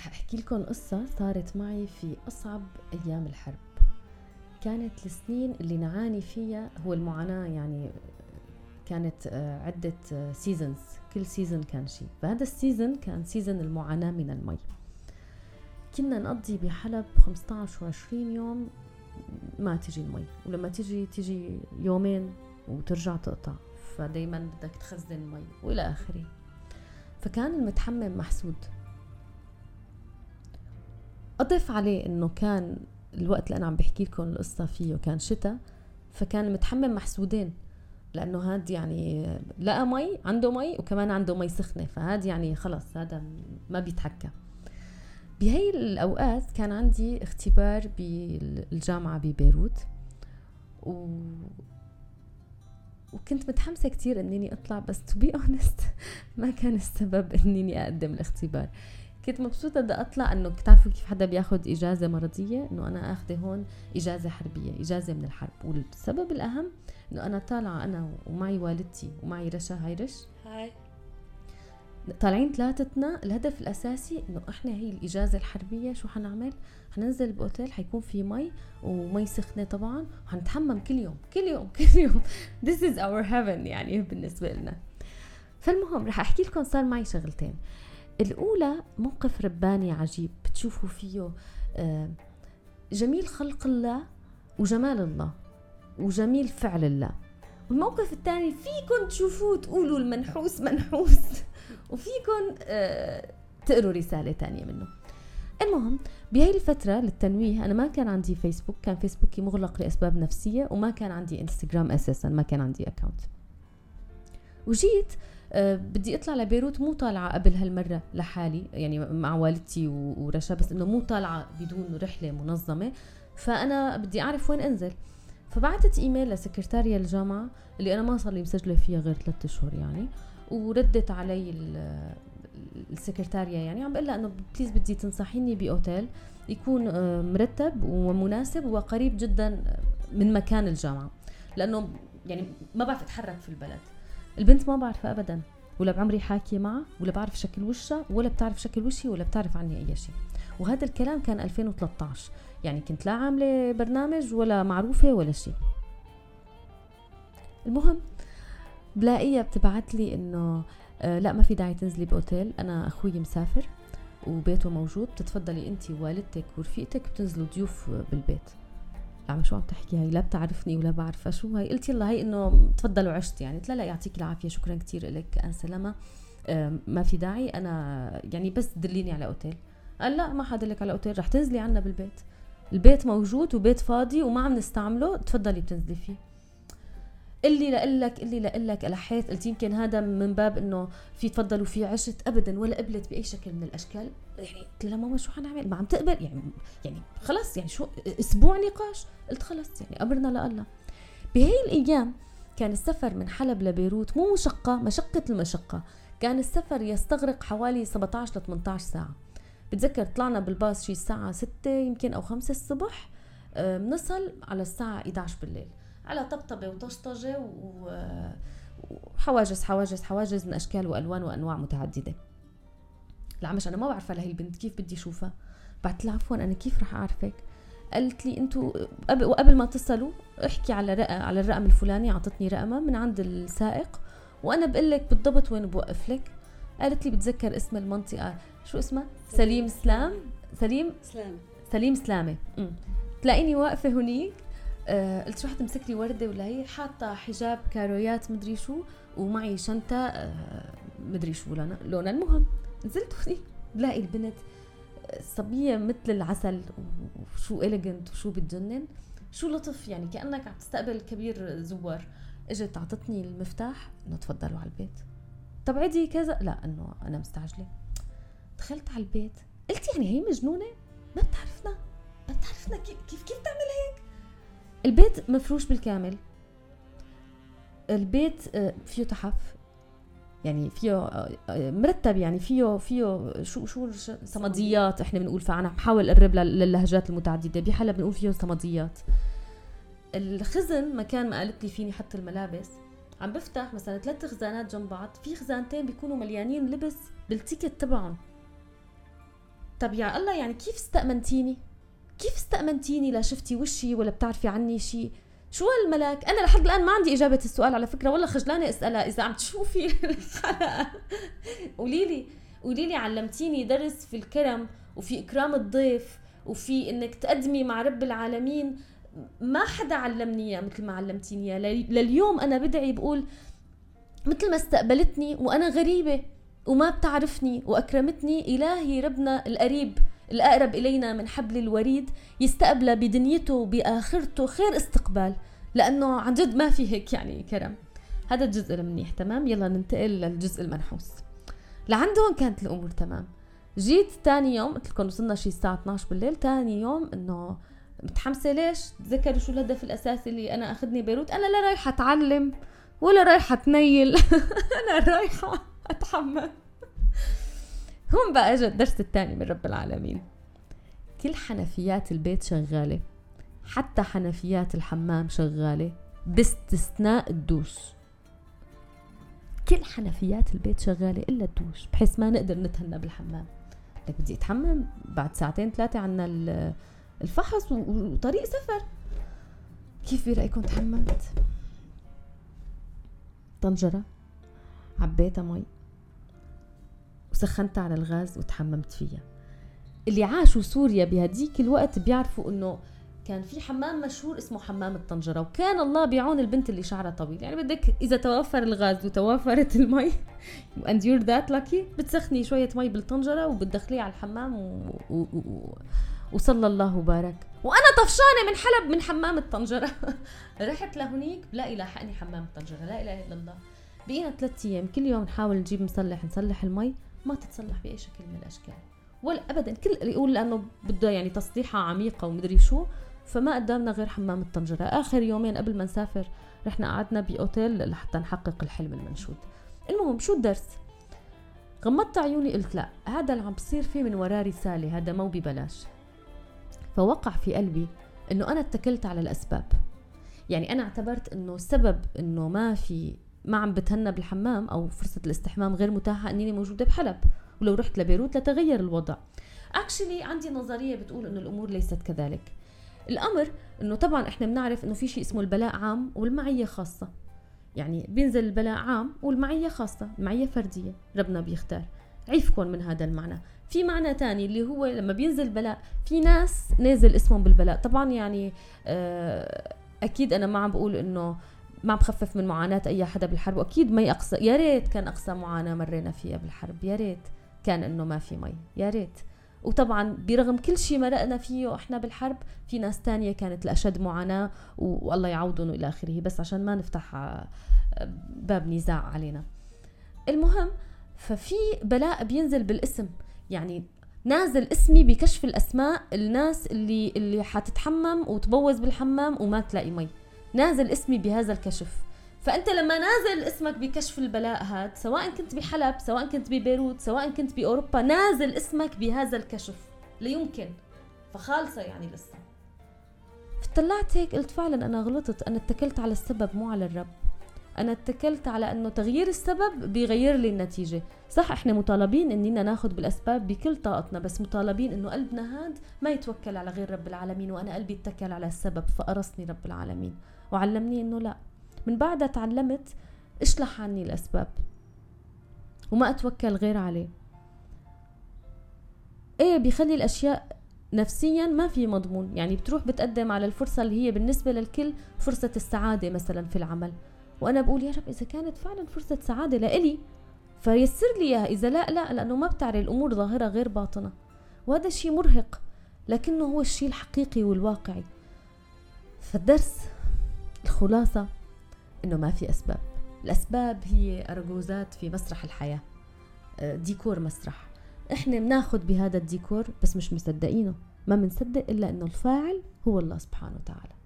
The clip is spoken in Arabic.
رح أحكي لكم قصة صارت معي في أصعب أيام الحرب. كانت السنين اللي نعاني فيها هو المعاناة يعني كانت آه، عدة seasons كل season كان شيء فهذا ال season كان season المعاناة من المي. كنا نقضي بحلب 15 و 20 يوم ما تجي المي. ولما تجي تجي يومين وترجع تقطع. فدايما بدك تخزن مي وإلى آخره. فكان المتحمم محسود. اضف عليه إنه كان الوقت اللي أنا عم بحكي لكم القصة فيه كان شتاء فكان المتحمم محسودين لأنه هاد يعني لقى مي عنده مي وكمان عنده مي سخنة فهاد يعني خلص هذا ما بيتحكى. بهي الأوقات كان عندي اختبار بالجامعة ببيروت و وكنت متحمسة كثير إني أطلع بس to be honest ما كان السبب إني أقدم الاختبار. كنت مبسوطة بدي أطلع إنه بتعرفوا كيف حدا بياخد إجازة مرضية؟ إنه أنا أخذة هون إجازة حربية إجازة من الحرب. والسبب الأهم إنه أنا طالعة أنا ومعي والدتي ومعي رشا هاي رشا هاي. طالعين ثلاثتنا الهدف الأساسي إنه إحنا هي الإجازة الحربية شو حنعمل؟ حننزل بأوتيل حيكون في مي ومي سخنة طبعا وحنتحمم كل يوم كل يوم كل يوم. This is our heaven يعني بالنسبة لنا. فالمهم رح أحكي لكم صار معي شغلتين. الأولى موقف رباني عجيب بتشوفوا فيه آه، جميل خلق الله وجمال الله وجميل فعل الله. والموقف الثاني فيكم تشوفوه تقولوا المنحوس منحوس وفيكم آه، تقروا رسالة تانية منه. المهم بهي الفترة للتنويه أنا ما كان عندي فيسبوك كان فيسبوكي مغلق لأسباب نفسية وما كان عندي انستغرام أساسا ما كان عندي account وجيت بدي اطلع لبيروت مو طالعة قبل هالمرة لحالي يعني مع والدتي ورشا بس انه مو طالعة بدون رحلة منظمة. فأنا بدي أعرف وين أنزل. فبعثت إيميل لسكرتاريا الجامعة اللي أنا ما صار لي مسجلة فيها غير ثلاثة اشهر يعني وردت علي السكرتاريا يعني عم بقول لها إنه بليز بدي تنصحيني بأوتيل يكون آه، مرتب ومناسب وقريب جدا من مكان الجامعة. لأنه يعني ما بعرف أتحرك في البلد. البنت ما بعرفها ابدا ولا بعمري حاكي معها ولا بعرف شكل وشها ولا بتعرف شكل وشي ولا بتعرف عني أي شيء. وهذا الكلام كان 2013 يعني كنت لا عاملة برنامج ولا معروفة ولا شيء. المهم بلاقيها بتبعت لي إنه آه لا ما في داعي تنزلي بأوتيل أنا أخوي مسافر وبيته موجود بتتفضلي انت ووالدتك ورفيقتك بتنزلوا ضيوف بالبيت. عم شو عم تحكي هاي؟ لا بتعرفني ولا بعرفها. شو هاي؟ قلت يلا هاي إنه تفضلوا عشت يعني. قلت لا لا يعطيك العافية. شكرا كثير لك ان سلامة. ما في داعي. أنا يعني بس دليني على أوتيل. قال لا ما حدلك على أوتيل. رح تنزلي عنا بالبيت. البيت موجود وبيت فاضي وما عم نستعمله. تفضلي بتنزلي فيه. اللي لقلك اللي لقلك الحيت قلت يمكن هذا من باب إنه في تفضلوا في عشت ابدا ولا قبلت بأي شكل من الأشكال. يعني قلت لها ماما شو حنعمل ما عم تقبل. يعني يعني خلص يعني شو؟ أسبوع نقاش. قلت خلص يعني أمرنا لله. بهي الأيام كان السفر من حلب لبيروت مو مشقة مشقة المشقة. كان السفر يستغرق حوالي 17 ل 18 ساعة. بتذكر طلعنا بالباص شي الساعة 6 يمكن أو 5 الصبح بنصل على الساعة 11 بالليل. على طبطبة وطشطجة وحواجز حواجز حواجز من أشكال وألوان وأنواع متعددة. العمش أنا ما بعرفها لهي البنت كيف بدي أشوفها؟ بعت لها عفوا أنا كيف رح أعرفك؟ قالت لي أنتوا قبل وقبل ما تصلوا احكي على رقم على الرقم الفلاني أعطتني رقمها من عند السائق وأنا بقول لك بالضبط وين بوقف لك. قالت لي بتذكر اسم المنطقة. شو اسمها؟ سليم سلام؟ سليم؟ سلام. سليم سلامة. تلاقيني واقفة هنيك. قلت شو حتمسك لي وردة ولا هي؟ حاطة حجاب كارويات مدري شو ومعي شنطة آه مدري شو لونها. المهم نزلت هنيك بلاقي البنت صبية مثل العسل وشو إليجنت وشو بتجنن. شو لطف يعني كأنك عم تستقبل كبير زوار. إجت اعطتني المفتاح إنه تفضلوا على البيت. طب عدي كذا؟ لا إنه أنا مستعجلة. دخلت على البيت قلت يعني هي مجنونة؟ ما بتعرفنا. ما بتعرفنا كيف كيف كيف تعمل هيك؟ البيت مفروش بالكامل. البيت آه، فيه تحف يعني فيه آه، آه، مرتب يعني فيه فيه شو شو صمديات إحنا بنقول فانا بحاول أقرب للهجات المتعددة. بحلب بنقول فيه صمديات. الخزن مكان ما قالت لي فيني حط الملابس عم بفتح مثلا ثلاث خزانات جنب بعض. في خزانتين بيكونوا مليانين لبس بالتيكت تبعهم. طب يا الله يعني كيف استأمنتيني؟ كيف استأمنتيني؟ لا شفتي وشي ولا بتعرفي عني شيء شو هالملاك؟ أنا لحد الآن ما عندي إجابة السؤال على فكرة والله خجلانة أسألها إذا عم تشوفي. الحلقة قولي لي قولي لي علمتيني درس في الكرم وفي إكرام الضيف وفي إنك تقدمي مع رب العالمين. ما حدا علمني إياه مثل ما علمتيني إياه. لليوم أنا بدعي بقول مثل ما استقبلتني وأنا غريبة وما بتعرفني وأكرمتني إلهي ربنا القريب. الأقرب إلينا من حبل الوريد يستقبل بدنيته وبآخرته خير استقبال لأنه عن جد ما في هيك يعني كرم. هذا الجزء المنيح تمام؟ يلا ننتقل للجزء المنحوس. لعندهم كانت الأمور تمام؟ جيت تاني يوم قلت لكم وصلنا شي الساعة 12 بالليل تاني يوم إنه متحمسة ليش؟ تذكروا شو الهدف الأساسي اللي أنا أخذني بيروت؟ أنا لا رايحة أتعلم ولا رايحة أتنيل. أنا رايحة أتحمل هون بقى اجى الدرس الثاني من رب العالمين. كل حنفيات البيت شغالة حتى حنفيات الحمام شغالة باستثناء الدوش. كل حنفيات البيت شغالة إلا الدوش بحيث ما نقدر نتهنى بالحمام. لك بدي أتحمم بعد ساعتين ثلاثة عنا الفحص وطريق سفر. كيف برايكم تحممت؟ طنجرة عبيتها مي. وسخنتها على الغاز وتحممت فيها. اللي عاشوا سوريا بهديك الوقت بيعرفوا إنه كان في حمام مشهور اسمه حمام الطنجرة وكان الله بيعون البنت اللي شعرها طويل. يعني بدك إذا توفر الغاز وتوفرت المي and you're that lucky بتسخني شوية مي بالطنجرة وبتدخليه على الحمام و... و... و... وصلى الله وبارك. وأنا طفشانة من حلب من حمام الطنجرة. رحت لهنيك بلاقي لاحقني حمام الطنجره لا إله إلا الله. بقينا ثلاث أيام كل يوم نحاول نجيب مصلح نصلح المي. ما تتصلح بأي شكل من الأشكال. ولا ابدا. كل يقول لأنه بده يعني تصليحها عميقة ومدري شو فما قدامنا غير حمام الطنجرة. آخر يومين قبل ما نسافر رحنا قعدنا بأوتيل لحتى نحقق الحلم المنشود. المهم شو الدرس؟ غمضت عيوني قلت لا هذا اللي عم بصير فيه من وراه رسالة هذا مو ببلاش فوقع في قلبي إنه أنا اتكلت على الأسباب. يعني أنا اعتبرت إنه السبب إنه ما في ما عم بتهنى بالحمام أو فرصة الاستحمام غير متاحة انني موجودة بحلب. ولو رحت لبيروت لتغير الوضع. اكشلي عندي نظرية بتقول إنه الأمور ليست كذلك. الأمر إنه طبعا إحنا بنعرف إنه في شيء اسمه البلاء عام والمعية خاصة. يعني بينزل البلاء عام والمعية خاصة المعيه فردية. ربنا بيختار. عيفكم من هذا المعنى. في معنى تاني اللي هو لما بينزل بلاء في ناس نازل اسمهم بالبلاء. طبعا يعني آه، أكيد أنا ما عم بقول إنه ما بخفف من معاناة أي حدا بالحرب وأكيد مي أقصى يا ريت كان أقصى معاناة مرينا فيها بالحرب يا ريت كان إنه ما في مي يا ريت. وطبعا برغم كل شيء مرقنا فيه إحنا بالحرب في ناس تانية كانت الاشد معاناة والله يعوضهم إلى آخره بس عشان ما نفتح آه، باب نزاع علينا. المهم ففي بلاء بينزل بالاسم يعني نازل اسمي بكشف الأسماء الناس اللي اللي حتتحمم وتبوز بالحمام وما تلاقي مي. نازل اسمي بهذا الكشف. فأنت لما نازل اسمك بكشف البلاء هذا سواء كنت بحلب سواء كنت ببيروت سواء كنت بأوروبا نازل اسمك بهذا الكشف. ليمكن فخالصة يعني لسه. فطلعت هيك قلت فعلا أنا غلطت. أنا اتكلت على السبب مو على الرب. أنا اتكلت على إنه تغيير السبب بيغير لي النتيجة. صح إحنا مطالبين إننا ناخذ بالأسباب بكل طاقتنا بس مطالبين إنه قلبنا هاد ما يتوكل على غير رب العالمين وأنا قلبي اتكل على السبب فقرصني رب العالمين. وعلمني إنه لا. من بعدها تعلمت اشلح عني الأسباب وما أتوكل غير عليه. إيه بيخلي الأشياء نفسيا ما في مضمون. يعني بتروح بتقدم على الفرصة اللي هي بالنسبة للكل فرصة السعادة مثلا في العمل. وأنا بقول يا رب إذا كانت فعلا فرصة سعادة لإلي فيسر لي إياها. إذا لا لا لأنه ما بتعري الأمور ظاهرة غير باطنة. وهذا الشيء مرهق لكنه هو الشيء الحقيقي والواقعي. فالدرس الخلاصة إنه ما في أسباب. الأسباب هي أرجوزات في مسرح الحياة. آه، ديكور مسرح. إحنا بناخذ بهذا الديكور بس مش مصدقينه. ما بنصدق إلا إنه الفاعل هو الله سبحانه وتعالى.